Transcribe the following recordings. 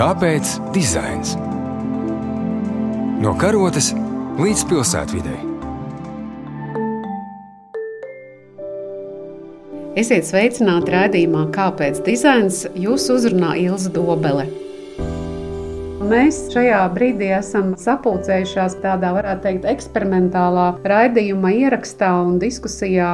Kāpēc dizains? No karotes līdz pilsētvidai. Esiet sveicināti raidījumā Kāpēc dizains? Jūs uzrunā Ilza Dobele. Mēs šajā brīdī esam sapulcējušās tādā, varētu teikt, eksperimentālā raidījuma ierakstā un diskusijā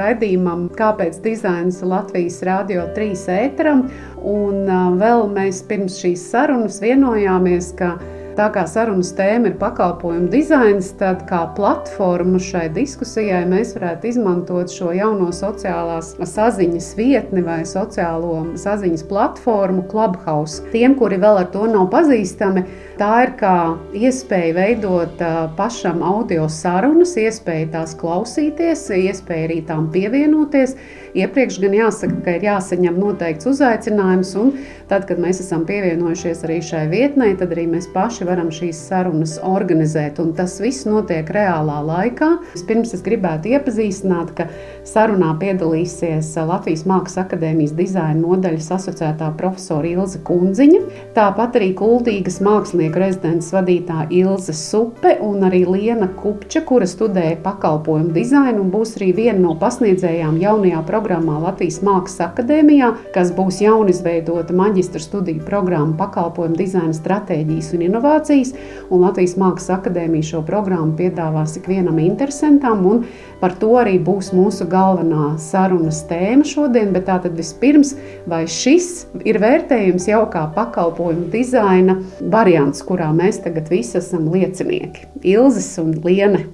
raidījumam, kāpēc dizains Latvijas Rādio 3 ēteram. Un vēl mēs pirms šīs sarunas vienojāmies, ka Tā kā sarunas tēma ir pakalpojumu dizains, tad kā platformu šai diskusijai mēs varētu izmantot šo jauno sociālās saziņas vietni vai sociālo saziņas platformu Clubhouse. Tiem, kuri vēl ar to nav pazīstami, tā ir kā iespēja veidot pašam audio sarunas, iespēja tās klausīties, iespēja arī tām pievienoties. Iepriekš gan jāsaka, ka ir jāsaņem noteikts uzaicinājums, un tad, kad mēs esam pievienojušies arī šai vietnei, tad arī mēs paši varam šīs sarunas organizēt. Un tas viss notiek reālā laikā. Pirms es gribētu iepazīstināt, ka sarunā piedalīsies Latvijas Mākslas akadēmijas dizaina nodaļas asociētā profesora Ilza Kundziņa, tāpat arī Kultīgas mākslinieku rezidents vadītāja Ilza Supe un arī Liena Kupča, kura studēja pakalpojumu dizainu un būs arī viena no pasniedzējām jaunajā programmā programmā Latvijas Mākslas akadēmijā, kas būs jaunizveidota maģistra studiju programma pakalpojumu dizaina stratēģijas un inovācijas. Un Latvijas Mākslas akadēmija šo programmu piedāvās ikvienam interesantam, un par to arī būs mūsu galvenā sarunas tēma šodien. Bet tātad vispirms, vai šis ir vērtējums jau kā pakalpojumu dizaina variants, kurā mēs tagad visi esam liecinieki? Ilzes un Liene.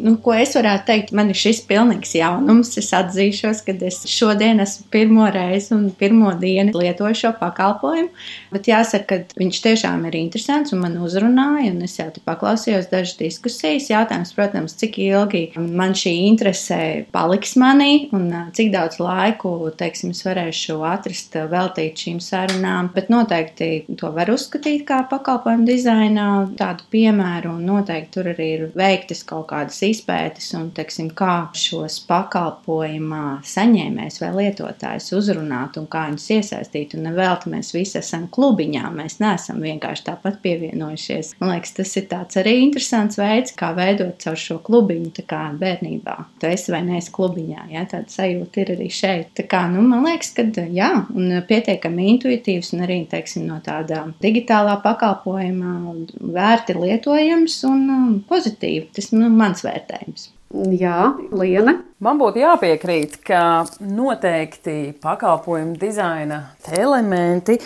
Nu, ko es varētu teikt, man ir šis pilnīgs jaunums. Es atzīšos, ka es šodien esmu pirmo reizi un pirmo dienu lietoju šo pakalpojumu. Bet jāsaka, ka viņš tiešām ir interesants un man uzrunāja, un es jau te paklausījos dažas diskusijas. Jautājums, protams, cik ilgi man šī interese paliks manī un cik daudz laiku, teiksim, es varēšu atrast veltīt šīm sarunām. Bet noteikti to var uzskatīt kā pakalpojumu dizainā tādu piemēru, un noteikti tur arī ir veiktas kaut kādas izpētes un teiksim, kā šos pakalpojumā saņēmējs vai lietotājs uzrunāt un kā viņus iesaistīt. Un nevelti mēs visi esam klubiņā, mēs neesam vienkārši tāpat pievienojušies. Man liekas, tas ir tāds arī interesants veids, kā veidot caur šo klubiņu, tā kā bērnībā. Tu esi vai neesi klubiņā, ja tāda sajūta ir arī šeit. Tā kā, nu, man liekas, ka jā, un pietiekami intuitīvs un arī, teiksim, no tāda digitālā pakalpojuma vērti lietojams un um, pozitīvi. Tas, nu, mans vērtības times. Jā, Liene. Man būtu jāpiekrīt, ka noteikti pakalpojumu dizaina elementi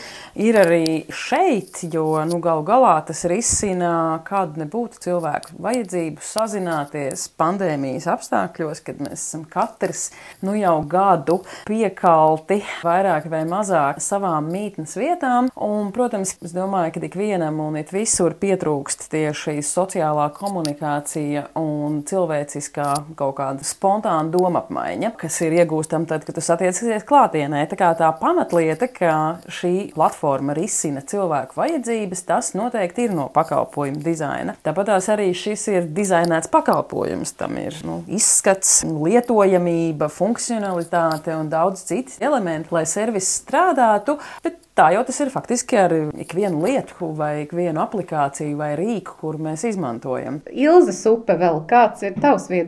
ir arī šeit, jo nu, galu galā tas risina kādu nebūtu cilvēku vajadzību sazināties pandēmijas apstākļos, kad mēs esam katrs nu, jau gadu piekalti vairāk vai mazāk savām mītnes vietām. Un, protams, es domāju, ka ikvienam un it visur pietrūkst tieši sociālā komunikācija un cilvēciskā kaut kāda spontāna doma apmaiņa, kas ir iegūstama tad, kad tu satiecies klātienē. Tā kā tā pamatlieta, ka šī platforma risina cilvēku vajadzības, tas noteikti ir no pakalpojumu dizaina. Tāpat arī šis ir dizainēts pakalpojums. Tam ir nu, izskats, lietojamība, funkcionalitāte un daudz citas elementi, lai servis strādātu. Tā jau tas ir faktiski ar ikvienu lietu, vai ikvienu aplikāciju vai rīku, kur mēs izmantojam. Ilza Supe, vēl kāds ir tavs viedoklis?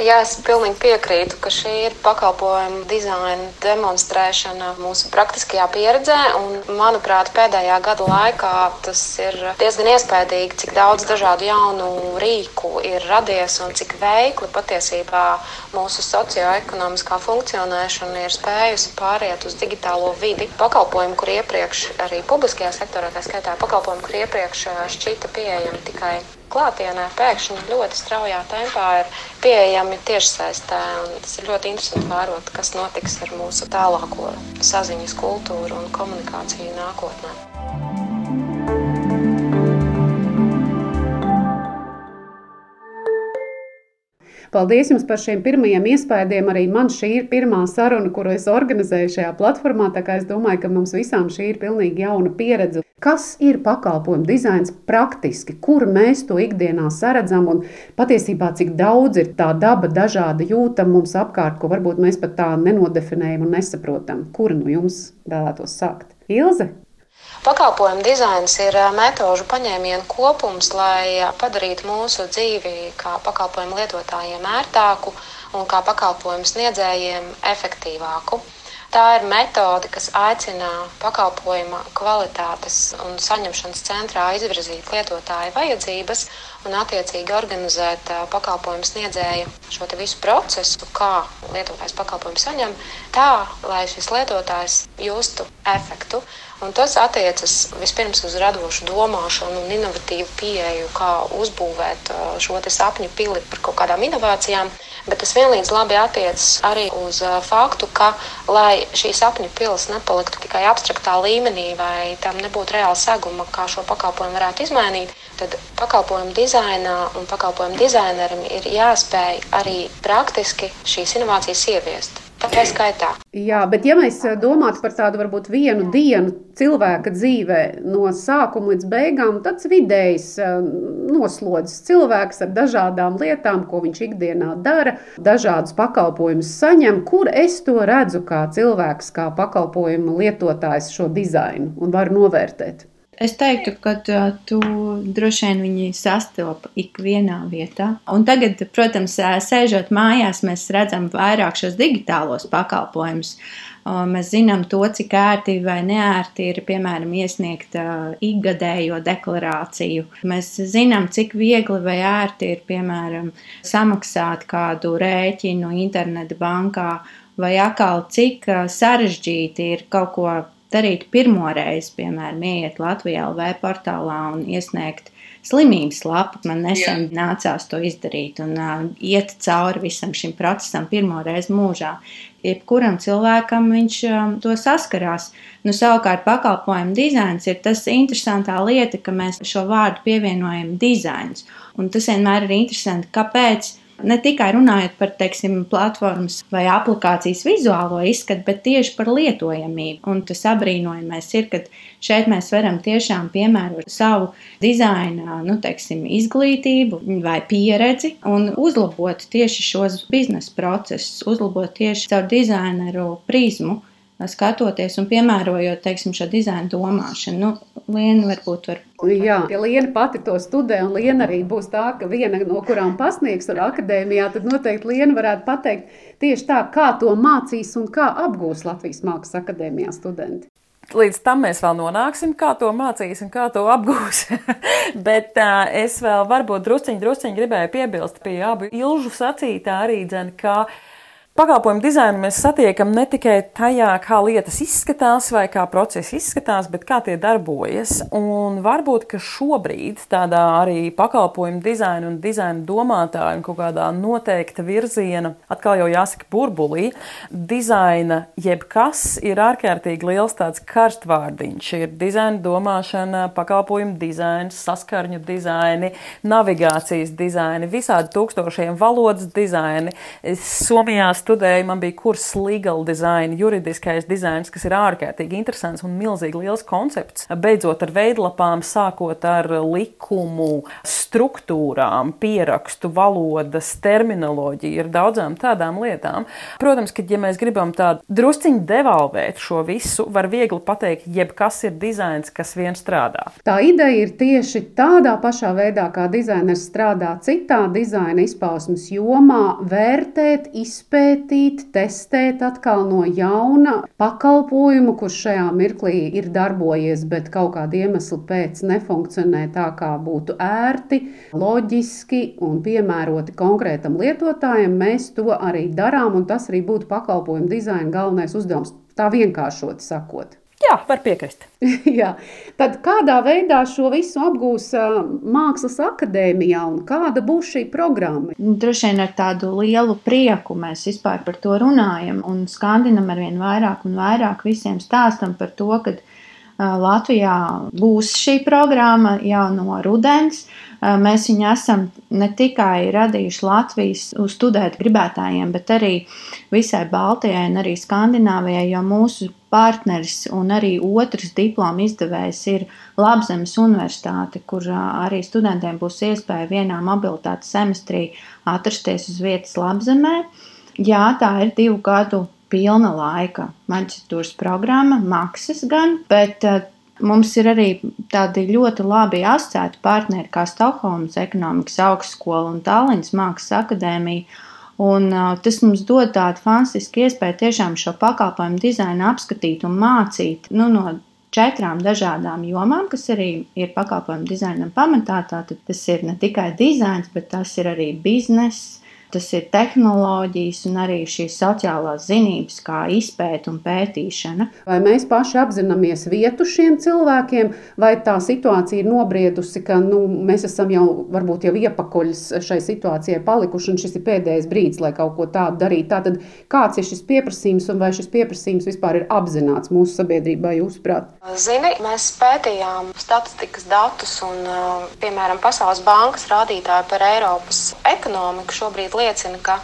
Jā, es pilnīgi piekrītu, ka šī ir pakalpojuma dizaina demonstrēšana mūsu praktiskajā pieredzē. Un, manuprāt, pēdējā gada laikā tas ir diezgan iespaidīgi, cik daudz dažādu jaunu rīku ir radies un cik veikli patiesībā mūsu socioekonomiskā funkcionēšana ir spējusi pāriet uz digitālo vidi. Pakalpojumu, kur iepriekš arī publiskajā sektorā, tā skaitā pakalpojumu, kur iepriekš šķita pieejami tikai klātienē, pēkšņi ļoti straujā tempā ir pieejami tiešsaistē. Tas ir ļoti interesanti vērot, kas notiks ar mūsu tālāko saziņas kultūru un komunikāciju nākotnē. Paldies jums par šiem pirmajiem iespējām. Arī man šī ir pirmā saruna, kuru es organizēju šajā platformā. Tā kā es domāju, ka mums visām šī ir pilnīgi jauna pieredze. Kas ir pakalpojumu dizains praktiski, kur mēs to ikdienā saredzam un patiesībā cik daudz ir tā daba dažāda jūtama mums apkārt, ko varbūt mēs pat tā nenodefinējam un nesaprotam. Kura no jums vēlētos sākt? Ilze? Pakalpojumu dizains ir metožu paņēmienu kopums, lai padarītu mūsu dzīvi kā pakalpojumu lietotājiem ērtāku un kā pakalpojumu sniedzējiem efektīvāku. Tā ir metode, kas aicina pakalpojuma kvalitātes un saņemšanas centrā izvirzīt lietotāju vajadzības un attiecīgi organizēt pakalpojumu sniedzēju šo visu procesu, kā lietotājs pakalpojumu saņem, tā, lai šis lietotājs justu efektu. Un tas attiecas vispirms uz radošu domāšanu un inovatīvu pieeju, kā uzbūvēt šo sapņu pili par kaut kādām inovācijām bet tas vienlīdz labi attiecas arī uz faktu, ka, lai šī sapņu pils nepaliktu tikai abstraktā līmenī, vai tam nebūtu reāla seguma, kā šo pakalpojumu varētu izmainīt, tad pakalpojumu dizainā un pakalpojumu dizainerim ir jāspēj arī praktiski šīs inovācijas ieviest. Tā skaitā. Jā, bet ja mēs domātu par tādu varbūt vienu dienu cilvēka dzīvē, no sākuma līdz beigām, tad vidējs noslodzes cilvēks ar dažādām lietām, ko viņš ikdienā dara, dažādus pakalpojumus saņem, kur es to redzu kā cilvēks, kā pakalpojumu lietotājs šo dizainu un varu novērtēt. Es teiktu, ka tu droši vien viņi sastopas ikvienā vietā. Un tagad, protams, sēžot mājās, mēs redzam vairāk šos digitālos pakalpojumus. Mēs zinām to, cik ērti vai neērti ir, piemēram, iesniegt ikgadējo deklarāciju. Mēs zinām, cik viegli vai ērti ir, piemēram, samaksāt kādu rēķinu interneta bankā, vai atkal cik sarežģīti ir kaut ko darīt pirmo reizi, piemēram, iet Latvijā LV portālā un iesniegt slimības lapu. Man nesen Jā. nācās to izdarīt un uh, iet cauri visam šim procesam pirmo reizi mūžā. Jebkuram cilvēkam viņš um, to saskarās. Nu, savukārt, pakalpojumu dizains ir tas interesantā lieta, ka mēs šo vārdu pievienojam dizains. Un tas vienmēr ir interesanti, kāpēc Ne tikai runājot par teiksim, platformas vai aplikācijas vizuālo izskatu, bet tieši par lietojamību. Un tas apbrīnojamais ir, ka šeit mēs varam tiešām piemērot savu dizaina nu, teiksim, izglītību vai pieredzi un uzlabot tieši šos biznesa procesus, uzlabot tieši caur dizaineru prizmu skatoties un piemērojot teiksim, šo dizaina domāšanu. Nu, Liena varbūt var. Jā, ja Liena pati to studē, un Liena arī būs tā, ka viena no kurām pasniegs ar akadēmijā, tad noteikti Liena varētu pateikt tieši tā, kā to mācīs un kā apgūs Latvijas Mākslas akadēmijā studenti. Līdz tam mēs vēl nonāksim, kā to mācīs un kā to apgūs. Bet uh, es vēl varbūt drusciņi, drusciņi gribēju piebilst pie abu ilžu sacītā arī, dzen, ka Pakalpojumu dizainu mēs satiekam ne tikai tajā, kā lietas izskatās vai kā procesi izskatās, bet kā tie darbojas. Un varbūt, ka šobrīd tādā arī pakalpojumu dizaina un dizaina domātāja un kaut kādā noteikta virziena, atkal jau jāsaka burbulī, dizaina jebkas ir ārkārtīgi liels tāds karstvārdiņš. Ir dizaina domāšana, pakalpojumu dizains, saskarņu dizaini, navigācijas dizaini, visādi tūkstošiem valodas dizaini. Somijā studēju, man bija kurs legal design, juridiskais dizains, kas ir ārkārtīgi interesants un milzīgi liels koncepts. Beidzot ar veidlapām, sākot ar likumu, struktūrām, pierakstu, valodas, terminoloģiju, ar daudzām tādām lietām. Protams, ka, ja mēs gribam tādu drusciņu devalvēt šo visu, var viegli pateikt, jebkas ir dizains, kas vien strādā. Tā ideja ir tieši tādā pašā veidā, kā dizainers strādā citā dizaina izpausmes jomā, vērtēt, izpētīt izpētīt, testēt atkal no jauna pakalpojumu, kurš šajā mirklī ir darbojies, bet kaut kāda iemesla pēc nefunkcionē tā, kā būtu ērti, loģiski un piemēroti konkrētam lietotājam. Mēs to arī darām, un tas arī būtu pakalpojumu dizaina galvenais uzdevums. Tā vienkāršoti sakot. Jā, var piekrist. Jā. Tad kādā veidā šo visu apgūs Mākslas akadēmijā un kāda būs šī programma? Droši vien ar tādu lielu prieku mēs vispār par to runājam un skandinam ar vien vairāk un vairāk visiem stāstam par to, ka Latvijā būs šī programma jau no rudens. Mēs viņu esam ne tikai radījuši Latvijas studēt gribētājiem, bet arī visai Baltijai un arī Skandināvijai, jo mūsu partneris un arī otrs diplomu izdevējs ir Labzemes Universitāte, kur arī studentiem būs iespēja vienā mobilitātes semestrī atrasties uz vietas Labzemē. Jā, tā ir divu gadu pilna laika maģistratūras programma, maksas gan, bet Mums ir arī tādi ļoti labi asociēti partneri, kā Stokholmas ekonomikas augstskola un Tallinas Mākslas akadēmija. Un, uh, tas mums dod tādu fantastisku iespēju tiešām šo pakalpojumu dizainu apskatīt un mācīt nu, no četrām dažādām jomām, kas arī ir pakalpojumu dizainam pamatā. Tātad tas ir ne tikai dizains, bet tas ir arī bizness, tas ir tehnoloģijas un arī šīs sociālās zinības, kā izpēta un pētīšana. Vai mēs paši apzināmies vietu šiem cilvēkiem, vai tā situācija ir nobriedusi, ka nu, mēs esam jau varbūt jau iepakoļus šai situācijai palikuši, un šis ir pēdējais brīdis, lai kaut ko tādu darītu. Tātad kāds ir šis pieprasījums, un vai šis pieprasījums vispār ir apzināts mūsu sabiedrībā, jūsuprāt? Zini, mēs pētījām statistikas datus un, piemēram, Pasaules bankas rādītāju par Eiropas ekonomiku šobrīd liecina, ka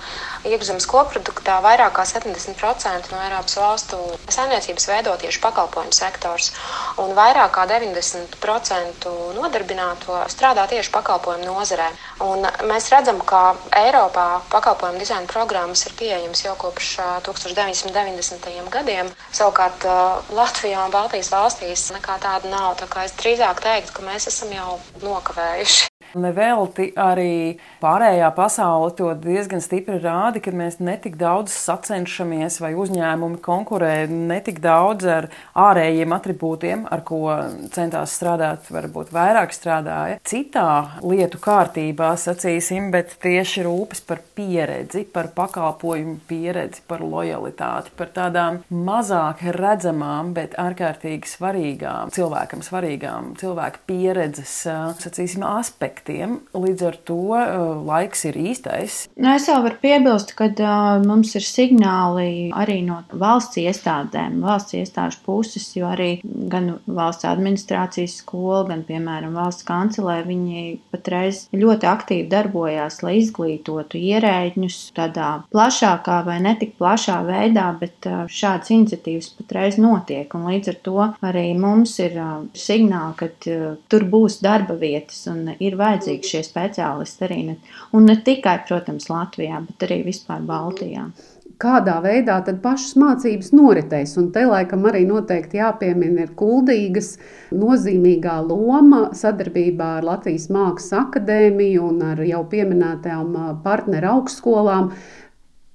iekšzemes koproduktā vairāk kā 70% no Eiropas valstu saimniecības veido tieši pakalpojumu sektors, un vairāk kā 90% nodarbināto strādā tieši pakalpojumu nozarē. Un mēs redzam, ka Eiropā pakalpojumu dizaina programmas ir pieejamas jau kopš 1990. gadiem. Savukārt Latvijā un Baltijas valstīs nekā tāda nav. Tā kā es drīzāk teiktu, ka mēs esam jau nokavējuši. Nevelti arī pārējā pasaule to diezgan stipri rāda, ka mēs netik daudz sacenšamies vai uzņēmumi konkurē netik daudz ar ārējiem attribūtiem, ar ko centās strādāt, varbūt vairāk strādāja. Citā lietu kārtībā, sacīsim, bet tieši rūpes par pieredzi, par pakalpojumu pieredzi, par lojalitāti, par tādām mazāk redzamām, bet ārkārtīgi svarīgām, cilvēkam svarīgām cilvēka pieredzes, sacīsim, aspektiem aspektiem. Līdz ar to uh, laiks ir īstais. Nu, es jau varu piebilst, ka uh, mums ir signāli arī no valsts iestādēm, valsts iestāžu puses, jo arī gan valsts administrācijas skola, gan, piemēram, valsts kancelē, viņi patreiz ļoti aktīvi darbojās, lai izglītotu ierēģņus tādā plašākā vai netik plašā veidā, bet uh, šādas iniciatīvas patreiz notiek. Un līdz ar to arī mums ir uh, signāli, ka tur būs darba vietas un ir vajadzības vajadzīgi šie speciālisti arī. Ne, un ne tikai, protams, Latvijā, bet arī vispār Baltijā. Kādā veidā tad pašas mācības noritēs? Un te laikam arī noteikti jāpiemina ir kuldīgas nozīmīgā loma sadarbībā ar Latvijas Mākslas akadēmiju un ar jau pieminētajām partneru augstskolām.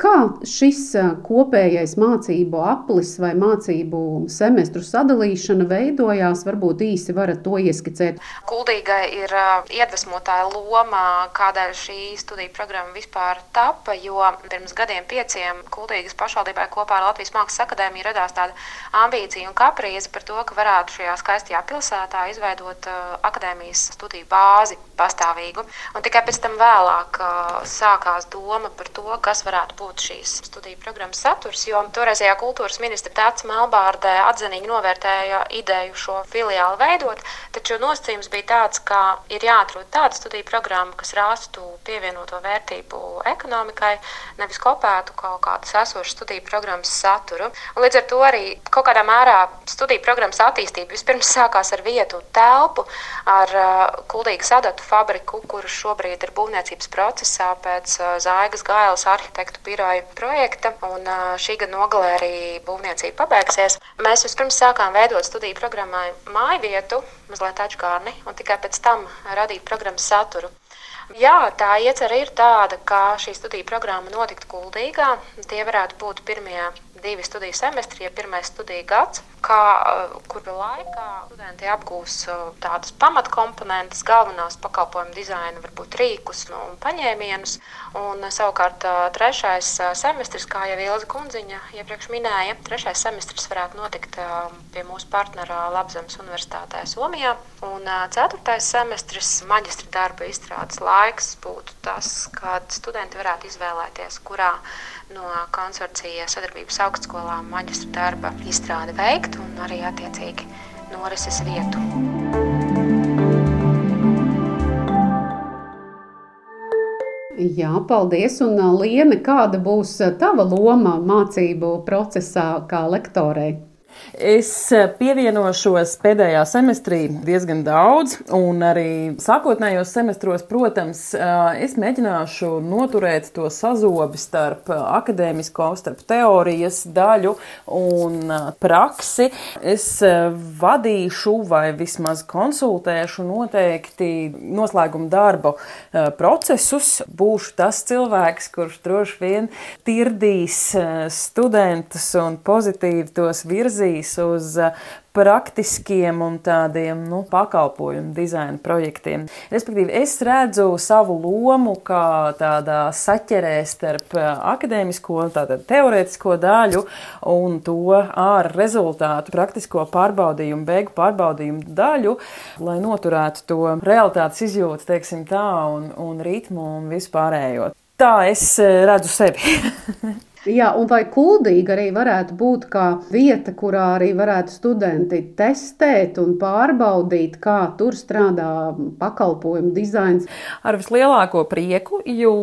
Kā šis kopējais mācību aplis vai mācību semestru sadalīšana veidojās? Varbūt īsi varat to ieskicēt. Kuldīgai ir iedvesmotāja loma, kādēļ šī studiju programma vispār tapa, jo pirms gadiem pieciem Kuldīgas pašvaldībai kopā ar Latvijas Mākslas akadēmiju radās tāda ambīcija un kaprīze par to, ka varētu šajā skaistajā pilsētā izveidot akadēmijas studiju bāzi pastāvīgu. Un tikai pēc tam vēlāk sākās doma par to, kas varētu būt būt šīs studiju programmas saturs, jo toreizējā kultūras ministra Tāts Melbārdē atzinīgi novērtēja ideju šo filiāli veidot, taču nosacījums bija tāds, ka ir jāatrod tāda studiju programma, kas rāstu pievienoto vērtību ekonomikai, nevis kopētu kaut kādas esošas studiju programmas saturu. Un līdz ar to arī kaut kādā mērā studiju programmas attīstība vispirms sākās ar vietu un telpu, ar uh, kuldīgas adatu fabriku, kuras šobrīd ir būvniecības procesā pēc uh, Zaigas Gailas arhitektu biroja biroja projekta, un šī gada nogalē arī būvniecība pabeigsies. Mēs vispirms sākām veidot studiju programmai māju vietu, mazliet atšķirīgi, un tikai pēc tam radīt programmas saturu. Jā, tā iecerē ir tāda, ka šī studiju programma notiktu Kuldīgā. Tie varētu būt pirmie divi studiju semestri, ja pirmais studiju gads, kā, kura laikā studenti apgūs tādas pamatkomponentes, galvenās pakalpojumu dizaina, varbūt rīkus un paņēmienus. Un, eh, savukārt trešais semestris, kā jau Ilza Kundziņa iepriekš minēja, trešais semestris varētu notikt pie mūsu partnera Labzemes Universitātē Somijā. Un ceturtais semestris, maģistra darba izstrādes laiks, būtu tas, kad studenti varētu izvēlēties, kurā no konsorcija sadarbības augstskolām maģistra darba izstrādi veikt un arī attiecīgi norises vietu. Jā, paldies. Un, Liene, kāda būs tava loma mācību procesā kā lektorei? Es pievienošos pēdējā semestrī diezgan daudz, un arī sākotnējos semestros, protams, es mēģināšu noturēt to sazobi starp akadēmisko, starp teorijas daļu un praksi. Es vadīšu vai vismaz konsultēšu noteikti noslēguma darbu procesus. Būšu tas cilvēks, kurš droši vien tirdīs studentus un pozitīvi tos virzīs uz uh, praktiskiem un tādiem nu, pakalpojumu dizaina projektiem. Respektīvi, es redzu savu lomu kā tādā saķerē starp uh, akadēmisko, tātad teorētisko daļu un to ārā rezultātu, praktisko pārbaudījumu, beigu pārbaudījumu daļu, lai noturētu to realitātes izjūtu, teiksim tā, un, un ritmu un vispārējo. Tā es uh, redzu sevi. Jā, un vai kuldīga arī varētu būt kā vieta, kurā arī varētu studenti testēt un pārbaudīt, kā tur strādā pakalpojumu dizains? Ar vislielāko prieku, jo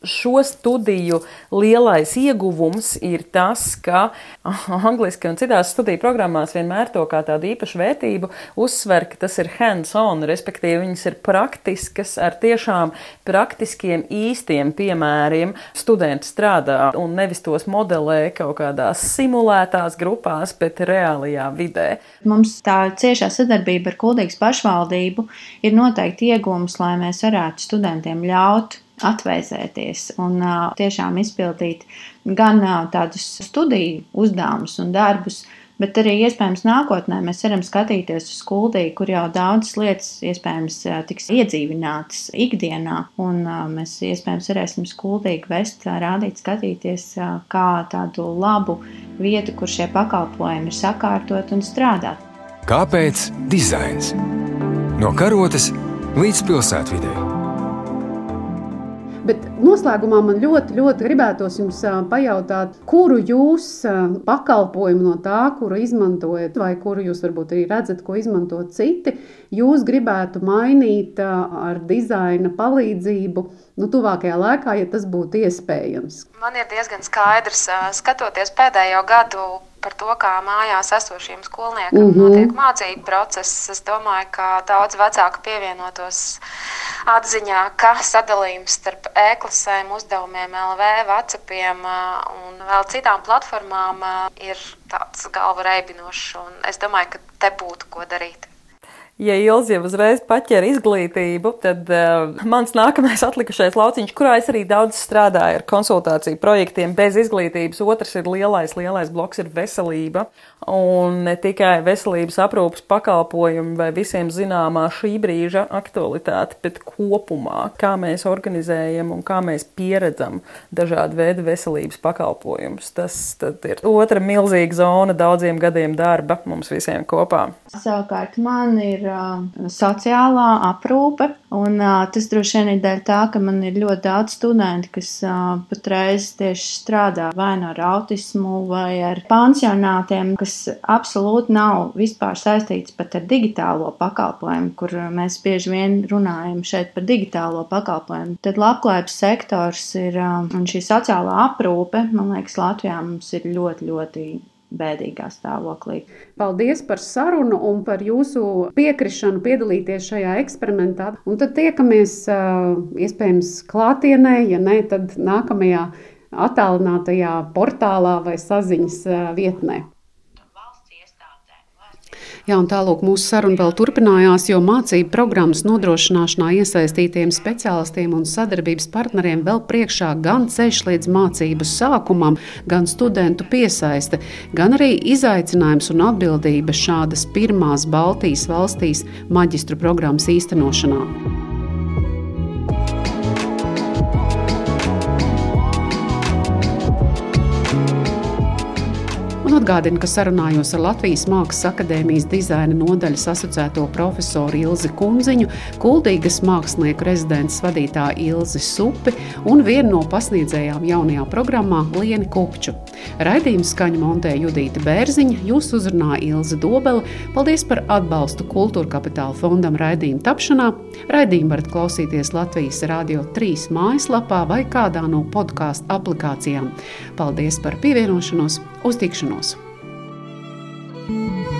šo studiju lielais ieguvums ir tas, ka angliski un citās studiju programmās vienmēr to kā tādu īpašu vērtību uzsver, ka tas ir hands-on, respektīvi viņas ir praktiskas ar tiešām praktiskiem īstiem piemēriem studenti strādā. Un un nevis tos modelē kaut kādās simulētās grupās, bet reālajā vidē. Mums tā ciešā sadarbība ar Kuldīgas pašvaldību ir noteikti iegūms, lai mēs varētu studentiem ļaut atvēsēties un uh, tiešām izpildīt gan uh, tādus studiju uzdevumus un darbus, bet arī iespējams nākotnē mēs varam skatīties uz skuldīgu, kur jau daudzas lietas iespējams tiks iedzīvinātas ikdienā, un mēs iespējams varēsim skuldīgi vest, rādīt, skatīties kā tādu labu vietu, kur šie pakalpojumi ir sakārtot un strādāt. Kāpēc dizains? No karotes līdz pilsētvidē. Bet noslēgumā man ļoti, ļoti gribētos jums pajautāt, kuru jūs pakalpojumu no tā, kuru izmantojat, vai kuru jūs varbūt arī redzat, ko izmanto citi, jūs gribētu mainīt ar dizaina palīdzību nu, tuvākajā laikā, ja tas būtu iespējams. Man ir diezgan skaidrs, skatoties pēdējo gadu par to, kā mājās esošiem skolniekiem mm -hmm. notiek mācību process. Es domāju, ka daudz vecāku pievienotos atziņā, ka sadalījums starp e-klasēm, uzdevumiem, LV, Vācijiem un vēl citām platformām ir tāds galva reibinošs. Es domāju, ka te būtu ko darīt ja Ilzi jau uzreiz paķēra izglītību, tad uh, mans nākamais atlikušais lauciņš, kurā es arī daudz strādāju ar konsultāciju projektiem bez izglītības, otrs ir lielais, lielais bloks ir veselība. Un ne tikai veselības aprūpas pakalpojumi vai visiem zināmā šī brīža aktualitāte, bet kopumā, kā mēs organizējam un kā mēs pieredzam dažādu veidu veselības pakalpojumus. Tas ir otra milzīga zona daudziem gadiem darba mums visiem kopā. Savukārt man ir sociālā aprūpe, un tas droši vien ir dēļ tā, ka man ir ļoti daudz studenti, kas patreiz tieši strādā vai no nu ar autismu vai ar pansionātiem, kas absolūti nav vispār saistīts pat ar digitālo pakalpojumu, kur mēs bieži vien runājam šeit par digitālo pakalpojumu. Tad labklājības sektors ir un šī sociālā aprūpe, man liekas, Latvijā mums ir ļoti, ļoti bēdīgā stāvoklī. Paldies par sarunu un par jūsu piekrišanu piedalīties šajā eksperimentā. Un tad tiekamies iespējams klātienē, ja ne, tad nākamajā attālinātajā portālā vai saziņas vietnē. Jā, un tālāk mūsu saruna vēl turpinājās, jo mācību programmas nodrošināšanā iesaistītiem speciālistiem un sadarbības partneriem vēl priekšā gan ceļš līdz mācību sākumam, gan studentu piesaiste, gan arī izaicinājums un atbildība šādas pirmās Baltijas valstīs maģistru programmas īstenošanā. Atgādinu, ka sarunājos ar Latvijas Mākslas akadēmijas dizaina nodaļas asociēto profesoru Ilzi Kunziņu, Kuldīgas mākslinieku rezidents vadītāju Ilzi Supi un vienu no pasniedzējām jaunajā programmā Lieni Kupču. Raidījumu skaņu montē Judīta Bērziņa, jūs uzrunāja Ilzi Dobela. Paldies par atbalstu Kultūra Kapitāla fondam raidījuma tapšanā. Raidījumu varat klausīties Latvijas Rādio 3 mājaslapā vai kādā no podkāstu aplikācijām. Paldies par pievienošanos! Uz tikšanos! Thank you.